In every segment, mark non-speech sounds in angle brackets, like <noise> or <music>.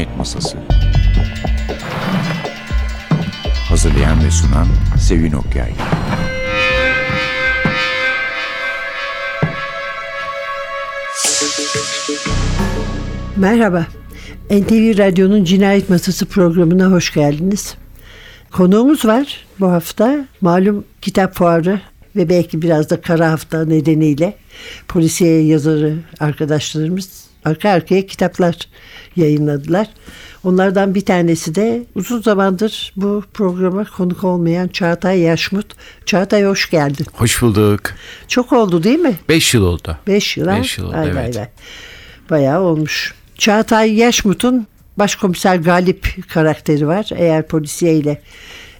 Cinayet Masası Hazırlayan ve sunan Sevin Okyay Merhaba. NTV Radyo'nun Cinayet Masası programına hoş geldiniz. Konuğumuz var bu hafta. Malum kitap fuarı ve belki biraz da kara hafta nedeniyle polisiye yazarı arkadaşlarımız arka arkaya kitaplar yayınladılar. Onlardan bir tanesi de uzun zamandır bu programa konuk olmayan Çağatay Yaşmut. Çağatay hoş geldin. Hoş bulduk. Çok oldu değil mi? 5 yıl oldu. 5 yıl. ha? Beş yıl oldu, vay evet. vay. Bayağı olmuş. Çağatay Yaşmut'un başkomiser Galip karakteri var. Eğer polisiye ile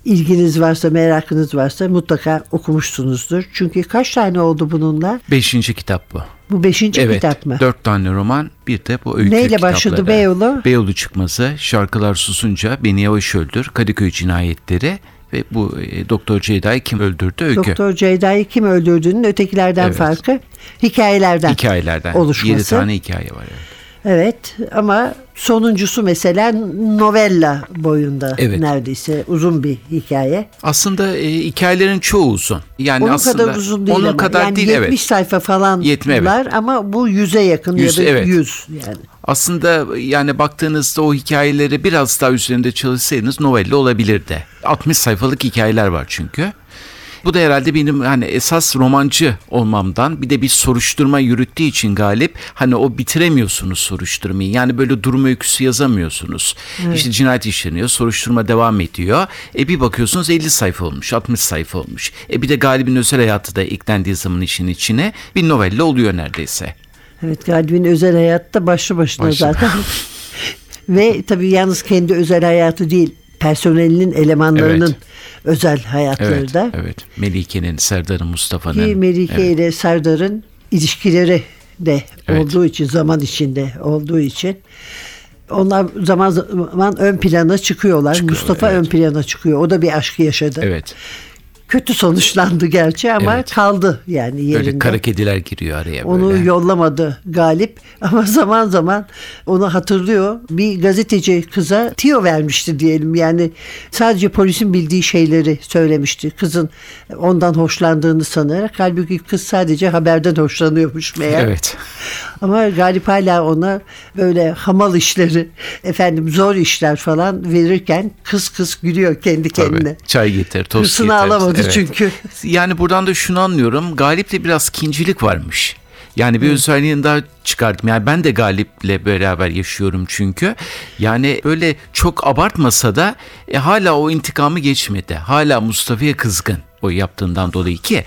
ilginiz varsa, merakınız varsa mutlaka okumuşsunuzdur. Çünkü kaç tane oldu bununla? Beşinci kitap bu. Bu beşinci evet. kitap mı? Dört tane roman bir de bu öykü Neyle kitapları. başladı Beyoğlu? Beyoğlu çıkması, şarkılar susunca, Beni Yavaş Öldür, Kadıköy cinayetleri ve bu e, Doktor Ceyda'yı kim öldürdü öykü. Doktor Ceyda'yı kim öldürdüğünün ötekilerden Evet. farkı hikayelerden Hikayelerden. oluşması. Yedi tane hikaye var. Evet. Evet ama sonuncusu mesela novella boyunda Evet. neredeyse uzun bir hikaye. Aslında e, hikayelerin çoğu uzun. Yani Onun aslında kadar uzun değil onun ama. kadar yani değil 70 evet. sayfa falan Yetme, evet. var ama bu yüze yakın Yüz, ya da evet. 100 yani. Aslında yani baktığınızda o hikayeleri biraz daha üzerinde çalışsaydınız novella olabilirdi. 60 sayfalık hikayeler var çünkü. Bu da herhalde benim hani esas romancı olmamdan bir de bir soruşturma yürüttüğü için galip hani o bitiremiyorsunuz soruşturmayı. Yani böyle durum öyküsü yazamıyorsunuz. İşte cinayet işleniyor, soruşturma devam ediyor. E bir bakıyorsunuz 50 sayfa olmuş, 60 sayfa olmuş. E bir de galibin özel hayatı da eklendiği zaman işin içine bir novella oluyor neredeyse. Evet Galip'in özel hayatta başlı başına Başlı- zaten. <laughs> Ve tabii yalnız kendi özel hayatı değil personelinin elemanlarının Evet. özel hayatları Evet, da. evet. Melike'nin, Serdar'ın, Mustafa'nın. Ki Melike Evet. ile Serdar'ın ilişkileri de Evet. olduğu için zaman içinde olduğu için onlar zaman zaman ön plana çıkıyorlar. Çıkıyor, Mustafa evet. ön plana çıkıyor. O da bir aşkı yaşadı. Evet. Kötü sonuçlandı gerçi ama Evet. kaldı yani yerinde. Böyle kara kediler giriyor araya Onu böyle. yollamadı Galip <laughs> ama zaman zaman onu hatırlıyor. Bir gazeteci kıza tiyo vermişti diyelim. Yani sadece polisin bildiği şeyleri söylemişti. Kızın ondan hoşlandığını sanarak. Halbuki kız sadece haberden hoşlanıyormuş meğer. Evet. <laughs> Ama Galip hala ona böyle hamal işleri, efendim zor işler falan verirken kız kız gülüyor kendi kendine. Tabii. Çay getir, tost Hırsını getir. alamadı çünkü. Yani buradan da şunu anlıyorum. Galip'te biraz kincilik varmış. Yani bir özelliğini daha çıkardım. Yani ben de Galip'le beraber yaşıyorum çünkü. Yani böyle çok abartmasa da e, hala o intikamı geçmedi. Hala Mustafa'ya kızgın o yaptığından dolayı ki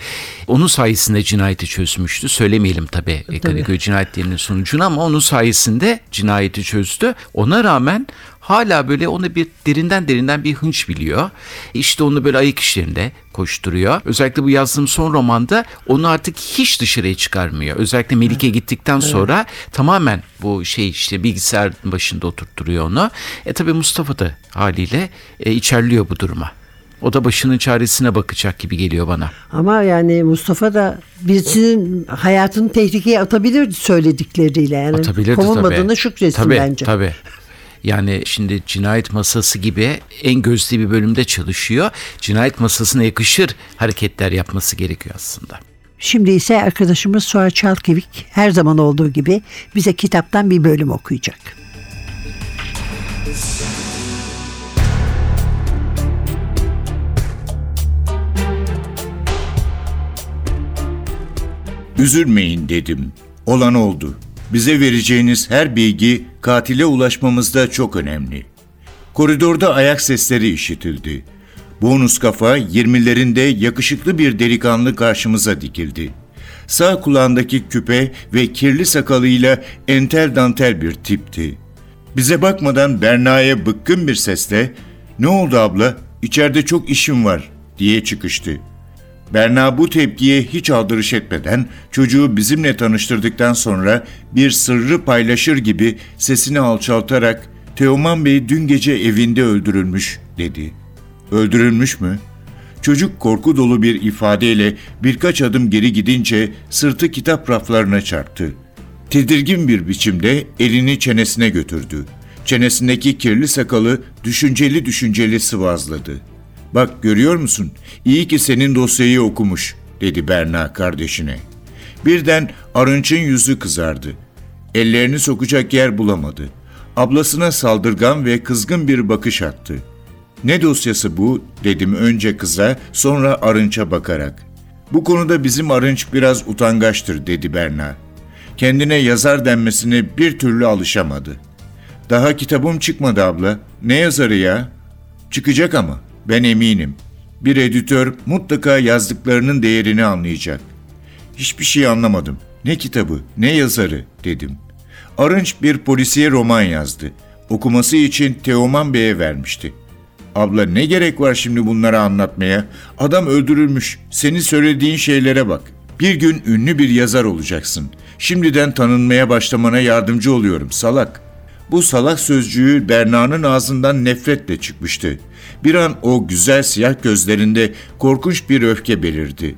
onun sayesinde cinayeti çözmüştü. Söylemeyelim tabii, tabii. Kadıköy cinayetlerinin sonucunu ama onun sayesinde cinayeti çözdü. Ona rağmen hala böyle onu bir derinden derinden bir hınç biliyor. İşte onu böyle ayık işlerinde koşturuyor. Özellikle bu yazdığım son romanda onu artık hiç dışarıya çıkarmıyor. Özellikle Melike gittikten sonra tamamen bu şey işte bilgisayar başında oturtturuyor onu. E tabi Mustafa da haliyle e, içerliyor bu duruma. O da başının çaresine bakacak gibi geliyor bana. Ama yani Mustafa da birisinin hayatını tehlikeye atabilirdi söyledikleriyle. Yani Atabilirdi kovulmadığını tabii. şükretsin tabii, bence. Tabii. Yani şimdi cinayet masası gibi en gözde bir bölümde çalışıyor. Cinayet masasına yakışır hareketler yapması gerekiyor aslında. Şimdi ise arkadaşımız Suha Çalkevik her zaman olduğu gibi bize kitaptan bir bölüm okuyacak. Üzülmeyin dedim. Olan oldu. Bize vereceğiniz her bilgi katile ulaşmamızda çok önemli. Koridorda ayak sesleri işitildi. Bonus kafa 20'lerinde yakışıklı bir delikanlı karşımıza dikildi. Sağ kulağındaki küpe ve kirli sakalıyla entel dantel bir tipti. Bize bakmadan Berna'ya bıkkın bir sesle ''Ne oldu abla? İçeride çok işim var.'' diye çıkıştı. Berna bu tepkiye hiç aldırış etmeden çocuğu bizimle tanıştırdıktan sonra bir sırrı paylaşır gibi sesini alçaltarak Teoman Bey dün gece evinde öldürülmüş dedi. Öldürülmüş mü? Çocuk korku dolu bir ifadeyle birkaç adım geri gidince sırtı kitap raflarına çarptı. Tedirgin bir biçimde elini çenesine götürdü. Çenesindeki kirli sakalı düşünceli düşünceli sıvazladı. Bak görüyor musun? İyi ki senin dosyayı okumuş, dedi Berna kardeşine. Birden Arınç'ın yüzü kızardı. Ellerini sokacak yer bulamadı. Ablasına saldırgan ve kızgın bir bakış attı. Ne dosyası bu dedim önce kıza sonra Arınç'a bakarak. Bu konuda bizim Arınç biraz utangaçtır dedi Berna. Kendine yazar denmesine bir türlü alışamadı. Daha kitabım çıkmadı abla. Ne yazarı ya? Çıkacak ama ben eminim. Bir editör mutlaka yazdıklarının değerini anlayacak. Hiçbir şey anlamadım. Ne kitabı, ne yazarı dedim. Arınç bir polisiye roman yazdı. Okuması için Teoman Bey'e vermişti. Abla ne gerek var şimdi bunları anlatmaya? Adam öldürülmüş. Senin söylediğin şeylere bak. Bir gün ünlü bir yazar olacaksın. Şimdiden tanınmaya başlamana yardımcı oluyorum salak. Bu salak sözcüğü Berna'nın ağzından nefretle çıkmıştı. Bir an o güzel siyah gözlerinde korkunç bir öfke belirdi.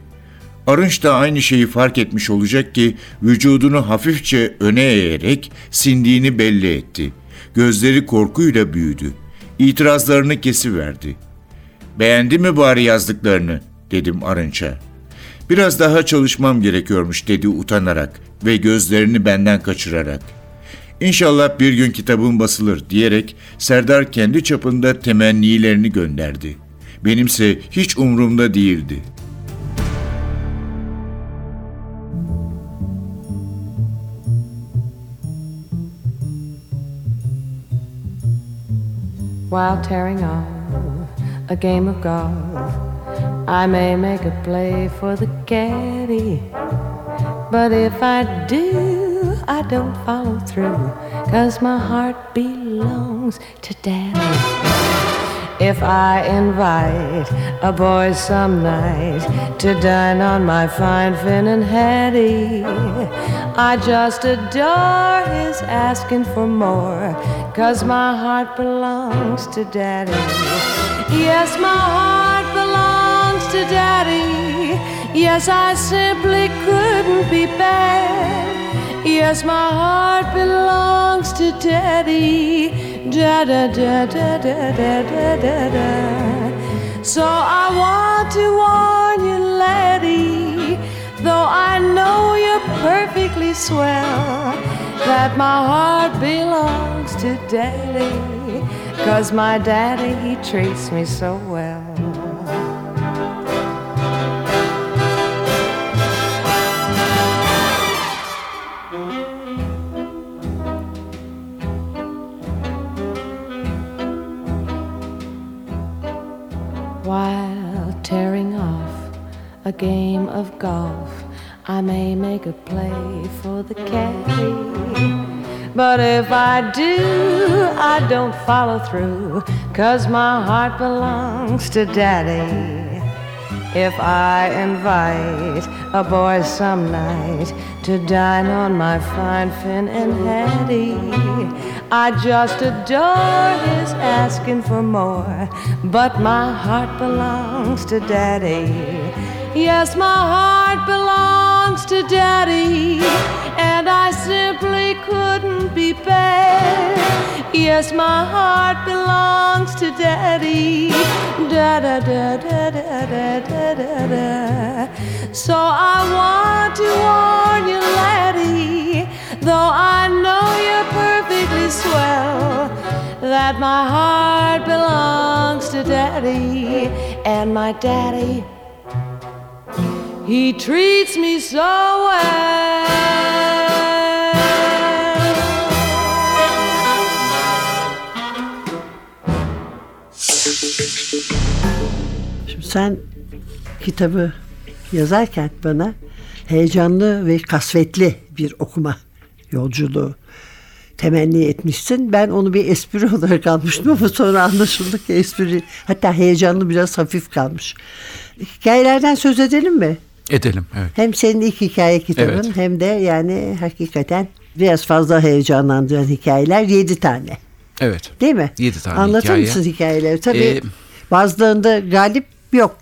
Arınç da aynı şeyi fark etmiş olacak ki vücudunu hafifçe öne eğerek sindiğini belli etti. Gözleri korkuyla büyüdü. İtirazlarını kesiverdi. Beğendi mi bari yazdıklarını dedim Arınç'a. Biraz daha çalışmam gerekiyormuş dedi utanarak ve gözlerini benden kaçırarak. İnşallah bir gün kitabım basılır diyerek Serdar kendi çapında temennilerini gönderdi. Benimse hiç umurumda değildi. while tearing off a game of golf. I may make a play for the caddy, but if I do, I don't follow through, cause my heart belongs to daddy. If I invite a boy some night to dine on my fine Finn and Hattie, I just adore his asking for more, cause my heart belongs to Daddy. Yes, my heart belongs to Daddy. Yes, I simply couldn't be bad. Yes, my heart belongs to Daddy. Da da da da da da da da da. So I want to warn you, laddie, though I know you're perfectly swell, that my heart belongs to Daddy, cause my daddy, he treats me so well. Game of golf, I may make a play for the caddy. But if I do, I don't follow through, cause my heart belongs to daddy. If I invite a boy some night to dine on my fine Finn and Hattie, I just adore his asking for more. But my heart belongs to Daddy. Yes, my heart belongs to Daddy, and I simply couldn't be bad. Yes, my heart belongs to Daddy. Da da da da da da da da. da. So I want to warn you, laddie, though I know you're perfectly swell, that my heart belongs to Daddy, and my Daddy He treats me so well. Şimdi sen kitabı yazarken bana heyecanlı ve kasvetli bir okuma yolculuğu temenni etmişsin. Ben onu bir espri <laughs> olarak almıştım ama sonra anlaşıldı ki espri hatta heyecanlı biraz hafif kalmış. Hikayelerden söz edelim mi? Edelim evet. Hem senin ilk hikaye kitabın Evet. hem de yani hakikaten biraz fazla heyecanlandıran hikayeler yedi tane. Evet. Değil mi? Yedi tane Anlatır hikaye. mısın hikayeleri? Tabii Ee, bazılarında galip yok.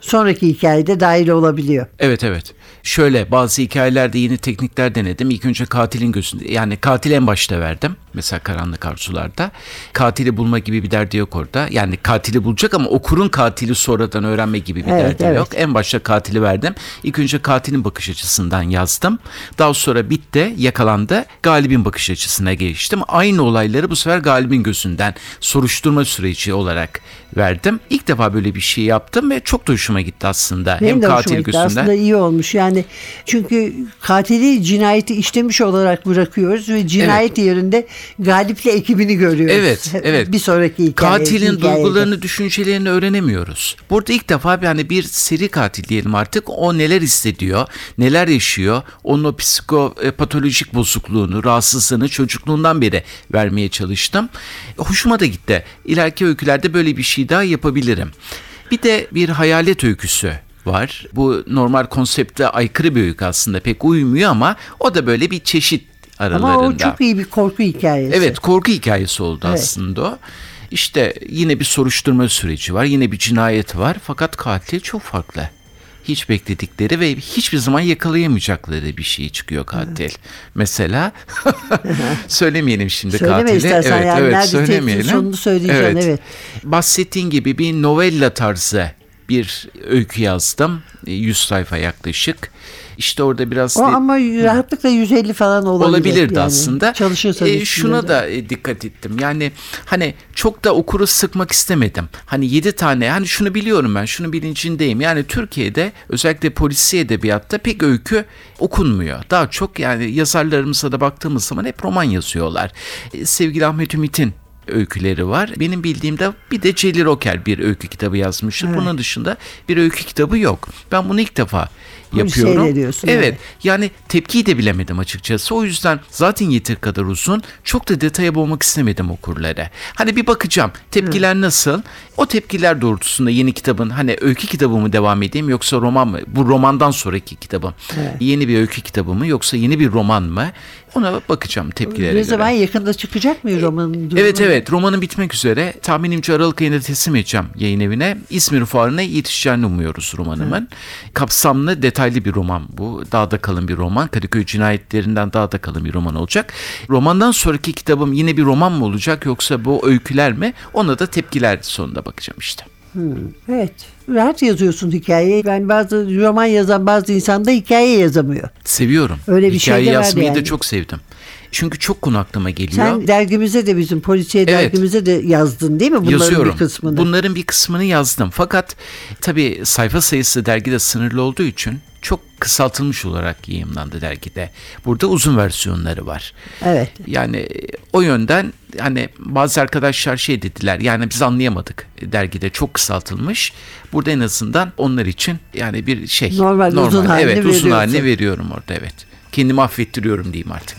Sonraki hikayede dahil olabiliyor. Evet evet. Şöyle bazı hikayelerde yeni teknikler denedim. İlk önce katilin gözünde yani katil en başta verdim. Mesela Karanlık Arzular'da. Katili bulma gibi bir derdi yok orada. Yani katili bulacak ama okurun katili sonradan öğrenme gibi bir Evet, derdi evet. yok. En başta katili verdim. İlk önce katilin bakış açısından yazdım. Daha sonra bitti, yakalandı. Galibin bakış açısına geçtim. Aynı olayları bu sefer Galibin gözünden soruşturma süreci olarak verdim. İlk defa böyle bir şey yaptım ve çok da hoşuma gitti aslında. Benim Hem de katil gitti. gözünden. Aslında iyi olmuş. Yani çünkü katili cinayeti işlemiş olarak bırakıyoruz ve cinayet yerinde Galip'le ekibini görüyoruz. Evet, <laughs> evet. Bir sonraki hikaye. Katilin hikayede. duygularını, düşüncelerini öğrenemiyoruz. Burada ilk defa yani bir seri katil diyelim artık. O neler hissediyor, neler yaşıyor, onun o psikopatolojik bozukluğunu, rahatsızlığını çocukluğundan beri vermeye çalıştım. Hoşuma da gitti. İleriki öykülerde böyle bir şey daha yapabilirim. Bir de bir hayalet öyküsü var. Bu normal konsepte aykırı bir öykü aslında pek uymuyor ama o da böyle bir çeşit aralarında. Ama o çok iyi bir korku hikayesi. Evet korku hikayesi oldu Evet. aslında o. İşte yine bir soruşturma süreci var. Yine bir cinayet var. Fakat katil çok farklı. Hiç bekledikleri ve hiçbir zaman yakalayamayacakları bir şey çıkıyor katil. Mesela <laughs> söylemeyelim şimdi Söyleme katili. istersen evet, yani evet, nerede söylemeyelim. sonunu söyleyeceksin, evet. Bahsettiğin gibi bir novella tarzı bir öykü yazdım. 100 sayfa yaklaşık. İşte orada biraz O ama rahatlıkla 150 falan olabilir. olabilirdi yani. aslında. Çalışırsan E, şuna de. da e, dikkat ettim. Yani hani çok da okuru sıkmak istemedim. Hani 7 tane hani şunu biliyorum ben şunu bilincindeyim. Yani Türkiye'de özellikle polisi edebiyatta pek öykü okunmuyor. Daha çok yani yazarlarımıza da baktığımız zaman hep roman yazıyorlar. E, sevgili Ahmet Ümit'in öyküleri var. Benim bildiğimde bir de Celil Roker bir öykü kitabı yazmıştı. Bunun dışında bir öykü kitabı yok. Ben bunu ilk defa yapıyorum. de diyorsun, evet. evet. Yani tepkiyi de bilemedim açıkçası. O yüzden zaten yeteri kadar uzun. Çok da detaya boğmak istemedim okurlara. Hani bir bakacağım tepkiler nasıl? O tepkiler doğrultusunda yeni kitabın hani öykü kitabı mı devam edeyim yoksa roman mı? Bu romandan sonraki kitabım. Yeni bir öykü kitabı mı yoksa yeni bir roman mı? Ona bakacağım tepkilere Ne göre. zaman yakında çıkacak mı romanın durumu? Evet evet romanın bitmek üzere. Tahminimce Aralık ayında teslim edeceğim yayın evine. İzmir Fuarı'na yetişeceğini umuyoruz romanımın. Kapsamlı detaylı bir roman bu. Daha da kalın bir roman. Kadıköy cinayetlerinden daha da kalın bir roman olacak. Romandan sonraki kitabım yine bir roman mı olacak yoksa bu öyküler mi? Ona da tepkiler sonunda bakacağım işte. Evet. Rahat yazıyorsun hikayeyi. Ben bazı roman yazan bazı insan da hikaye yazamıyor. Seviyorum. Öyle bir şey Hikaye de var yazmayı da yani. çok sevdim. Çünkü çok konu aklıma geliyor. Sen dergimize de bizim polisiye Evet. dergimize de yazdın değil mi? Bunların Yazıyorum. bir kısmını. Bunların bir kısmını yazdım. Fakat tabii sayfa sayısı dergide sınırlı olduğu için çok kısaltılmış olarak yayımlandı dergide. Burada uzun versiyonları var. Evet. Yani o yönden hani bazı arkadaşlar şey dediler yani biz anlayamadık dergide çok kısaltılmış. Burada en azından onlar için yani bir şey. Normal, uzun halini Evet uzun halini veriyorum orada evet. Kendimi affettiriyorum diyeyim artık.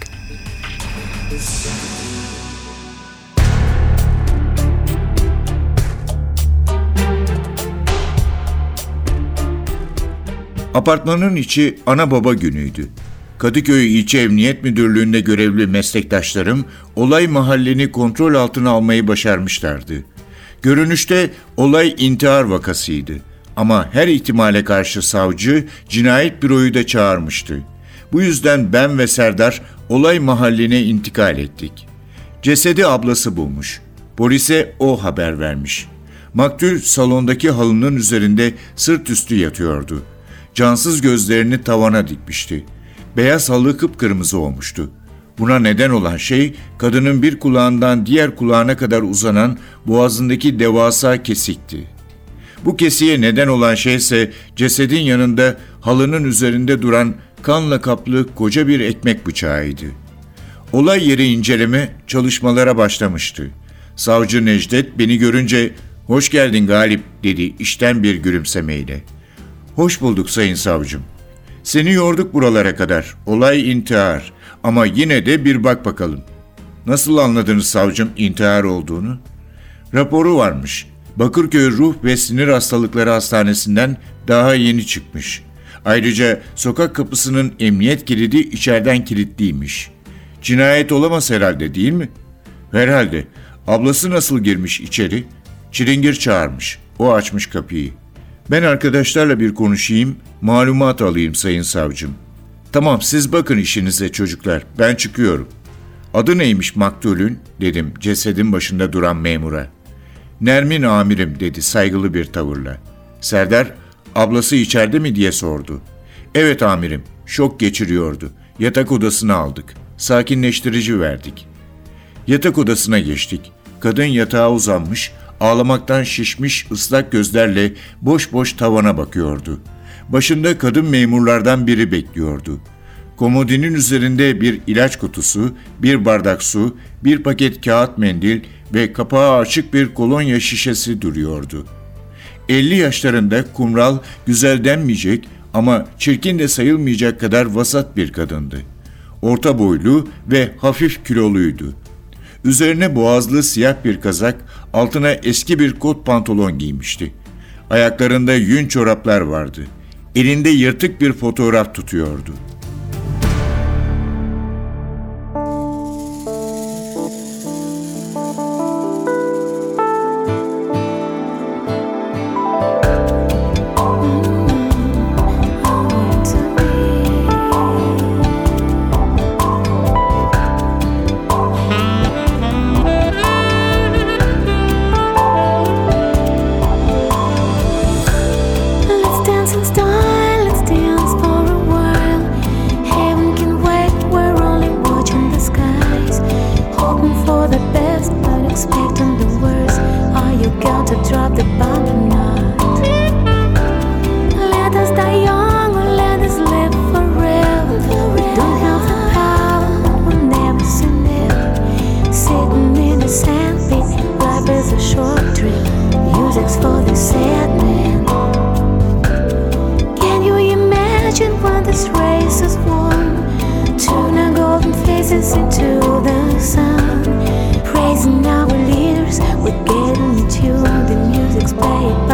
Apartmanın içi ana baba günüydü. Kadıköy İlçe Emniyet Müdürlüğü'nde görevli meslektaşlarım olay mahallini kontrol altına almayı başarmışlardı. Görünüşte olay intihar vakasıydı. Ama her ihtimale karşı savcı cinayet büroyu da çağırmıştı. Bu yüzden ben ve Serdar olay mahalline intikal ettik. Cesedi ablası bulmuş. Polise o haber vermiş. Maktul salondaki halının üzerinde sırt üstü yatıyordu. Cansız gözlerini tavana dikmişti. Beyaz halı kıpkırmızı olmuştu. Buna neden olan şey kadının bir kulağından diğer kulağına kadar uzanan boğazındaki devasa kesikti. Bu kesiye neden olan şey ise cesedin yanında halının üzerinde duran kanla kaplı koca bir ekmek bıçağıydı. Olay yeri inceleme çalışmalara başlamıştı. Savcı Necdet beni görünce "Hoş geldin Galip." dedi işten bir gülümsemeyle. "Hoş bulduk sayın savcım. Seni yorduk buralara kadar. Olay intihar ama yine de bir bak bakalım. Nasıl anladınız savcım intihar olduğunu?" Raporu varmış. Bakırköy Ruh ve Sinir Hastalıkları Hastanesi'nden daha yeni çıkmış. Ayrıca sokak kapısının emniyet kilidi içeriden kilitliymiş. Cinayet olamaz herhalde değil mi? Herhalde. Ablası nasıl girmiş içeri? Çilingir çağırmış. O açmış kapıyı. Ben arkadaşlarla bir konuşayım, malumat alayım sayın savcım. Tamam siz bakın işinize çocuklar. Ben çıkıyorum. Adı neymiş maktulün dedim cesedin başında duran memura. Nermin amirim dedi saygılı bir tavırla. Serdar ablası içeride mi diye sordu. Evet amirim şok geçiriyordu. Yatak odasına aldık. Sakinleştirici verdik. Yatak odasına geçtik. Kadın yatağa uzanmış, ağlamaktan şişmiş ıslak gözlerle boş boş tavana bakıyordu. Başında kadın memurlardan biri bekliyordu. Komodinin üzerinde bir ilaç kutusu, bir bardak su, bir paket kağıt mendil ve kapağı açık bir kolonya şişesi duruyordu. 50 yaşlarında kumral, güzel denmeyecek ama çirkin de sayılmayacak kadar vasat bir kadındı. Orta boylu ve hafif kiloluydu. Üzerine boğazlı siyah bir kazak, altına eski bir kot pantolon giymişti. Ayaklarında yün çoraplar vardı. Elinde yırtık bir fotoğraf tutuyordu. The best, but expecting the worst. Are you going to drop the bomb baby.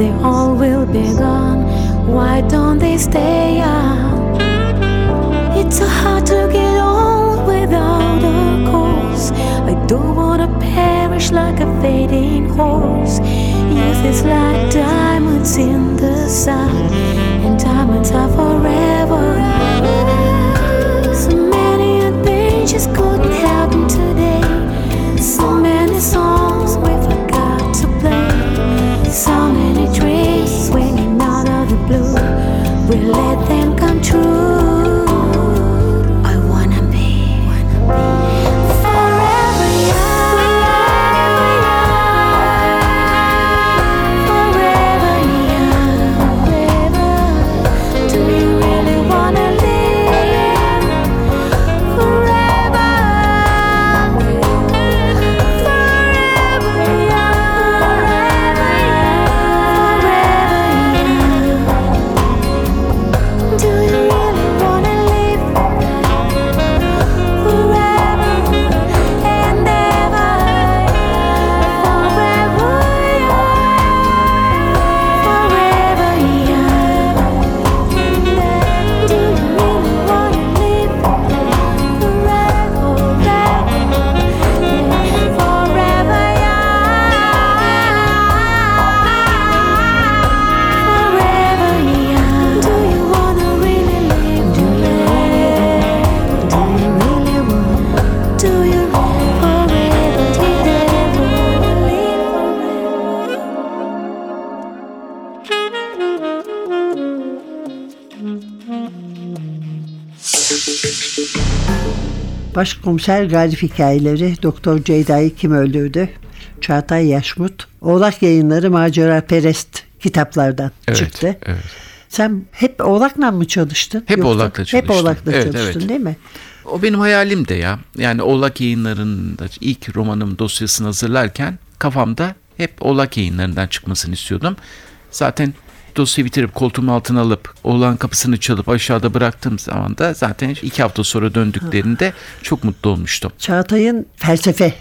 They all will be gone. Why don't they stay young? It's so hard to get old without a cause. I don't wanna perish like a fading horse. Youth is like diamonds in the sun, and diamonds are forever. So many adventures couldn't happen today. Başkomiser Galip Hikayeleri, Doktor Ceyda'yı kim öldürdü? Çağatay Yaşmut, Oğlak Yayınları Macera Perest kitaplardan Evet, çıktı. evet. Sen hep Oğlak'la mı çalıştın? Hep Yoksa- Oğlak'la Hep çalıştım. Oğlak'la Evet, çalıştın evet. değil mi? O benim hayalim de ya. Yani Oğlak yayınlarında ilk romanım dosyasını hazırlarken kafamda hep Oğlak yayınlarından çıkmasını istiyordum. Zaten dosyayı bitirip koltuğumun altına alıp Oğlan kapısını çalıp aşağıda bıraktığım zaman da zaten iki hafta sonra döndüklerinde çok mutlu olmuştum. Çağatay'ın felsefe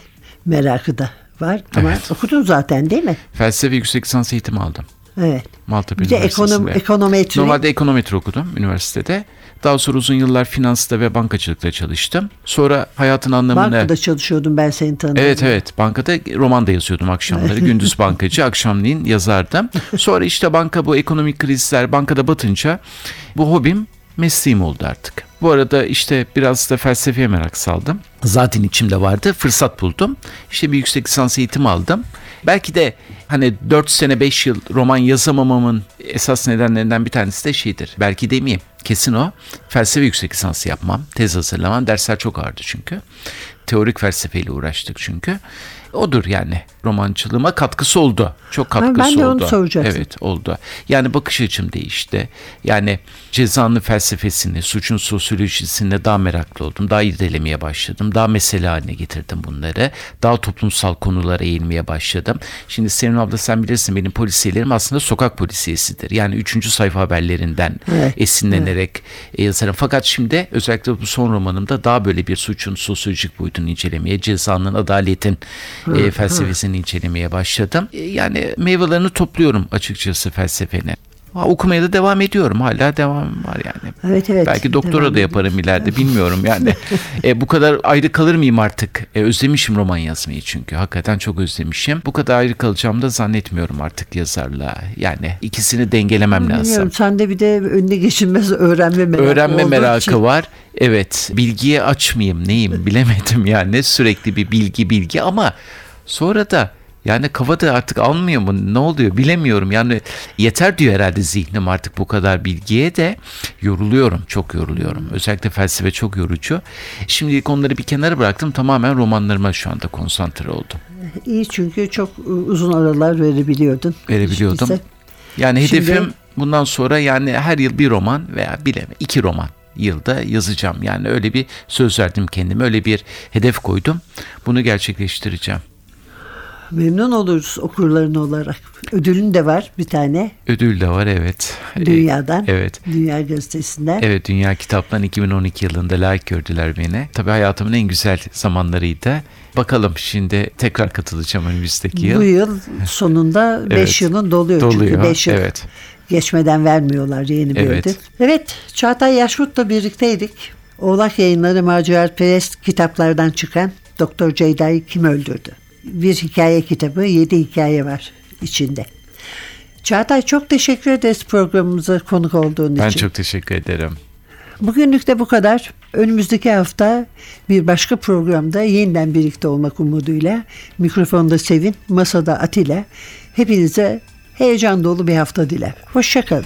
merakı da var ama Evet. okudun zaten değil mi? Felsefe yüksek lisans eğitimi aldım. Evet. Maltepe Bir de ekonom, Üniversitesi'nde. ekonometri. Normalde ekonometri okudum üniversitede. Daha sonra uzun yıllar finansta ve bankacılıkta çalıştım. Sonra hayatın anlamını... Bankada çalışıyordum ben seni tanıdım. Evet evet bankada roman da yazıyordum akşamları. Gündüz bankacı akşamleyin yazardım. <laughs> Sonra işte banka bu ekonomik krizler bankada batınca bu hobim mesleğim oldu artık. Bu arada işte biraz da felsefeye merak saldım. Zaten içimde vardı. Fırsat buldum. İşte bir yüksek lisans eğitimi aldım. Belki de hani 4 sene 5 yıl roman yazamamamın esas nedenlerinden bir tanesi de şeydir. Belki demeyeyim. Kesin o. Felsefe yüksek lisansı yapmam. Tez hazırlamam. Dersler çok ağırdı çünkü. Teorik felsefeyle uğraştık çünkü. Odur yani romancılığıma katkısı oldu. Çok ben katkısı de onu oldu. soracaktım. Evet oldu. Yani bakış açım değişti. Yani cezanın felsefesini, suçun sosyolojisine daha meraklı oldum. Daha irdelemeye başladım. Daha mesele haline getirdim bunları. Daha toplumsal konulara eğilmeye başladım. Şimdi Sevim abla sen bilirsin benim polisiyelerim aslında sokak polisiyesidir. Yani üçüncü sayfa haberlerinden Evet, esinlenerek e, yazarım. Fakat şimdi özellikle bu son romanımda daha böyle bir suçun sosyolojik boyutunu incelemeye, cezanın, adaletin e, felsefesini incelemeye başladım. E, yani meyvelerini topluyorum açıkçası felsefeni. Ha, okumaya da devam ediyorum. Hala devam var yani. Evet, evet. Belki doktora Devam da yaparım ileride bilmiyorum yani. <laughs> e, bu kadar ayrı kalır mıyım artık? E, özlemişim roman yazmayı çünkü. Hakikaten çok özlemişim. Bu kadar ayrı kalacağımı da zannetmiyorum artık yazarla. Yani ikisini dengelemem lazım. Bilmiyorum sende bir de önüne geçilmez öğrenme merakı Öğrenme merakı için- var. Evet. Bilgiye açmayayım neyim bilemedim yani. Sürekli bir bilgi bilgi ama sonra da yani kafada artık almıyor mu? Ne oluyor bilemiyorum. Yani yeter diyor herhalde zihnim artık bu kadar bilgiye de yoruluyorum. Çok yoruluyorum. Özellikle felsefe çok yorucu. Şimdi konuları bir kenara bıraktım. Tamamen romanlarıma şu anda konsantre oldum. İyi çünkü çok uzun aralar verebiliyordun. Verebiliyordum. İşte Yani Şimdi- hedefim bundan sonra yani her yıl bir roman veya bileme iki roman yılda yazacağım. Yani öyle bir söz verdim kendime. Öyle bir hedef koydum. Bunu gerçekleştireceğim. Memnun oluruz okurların olarak. Ödülün de var bir tane Ödül de var evet. dünyadan. Ee, Evet. Dünya Gazetesi'nden. Evet Dünya Kitap'tan 2012 yılında layık gördüler beni. Tabii hayatımın en güzel zamanlarıydı. Bakalım şimdi tekrar katılacağım önümüzdeki yıl. Bu yıl sonunda 5 <laughs> Evet. yılın doluyor, çünkü Doluyor, 5 yıl evet. geçmeden vermiyorlar yeni bir Evet. ödül. Evet Çağatay Yaşmut'la birlikteydik. Oğlak Yayınları Maceraperest kitaplardan çıkan Doktor Ceyda'yı kim öldürdü? Bir hikaye kitabı, 7 hikaye var içinde. Çağatay çok teşekkür ederiz programımıza konuk olduğun Ben için. çok teşekkür ederim. Bugünlük de bu kadar. Önümüzdeki hafta bir başka programda yeniden birlikte olmak umuduyla mikrofonda Sevin, masada Atilla. Hepinize heyecan dolu bir hafta diler. Hoşçakalın.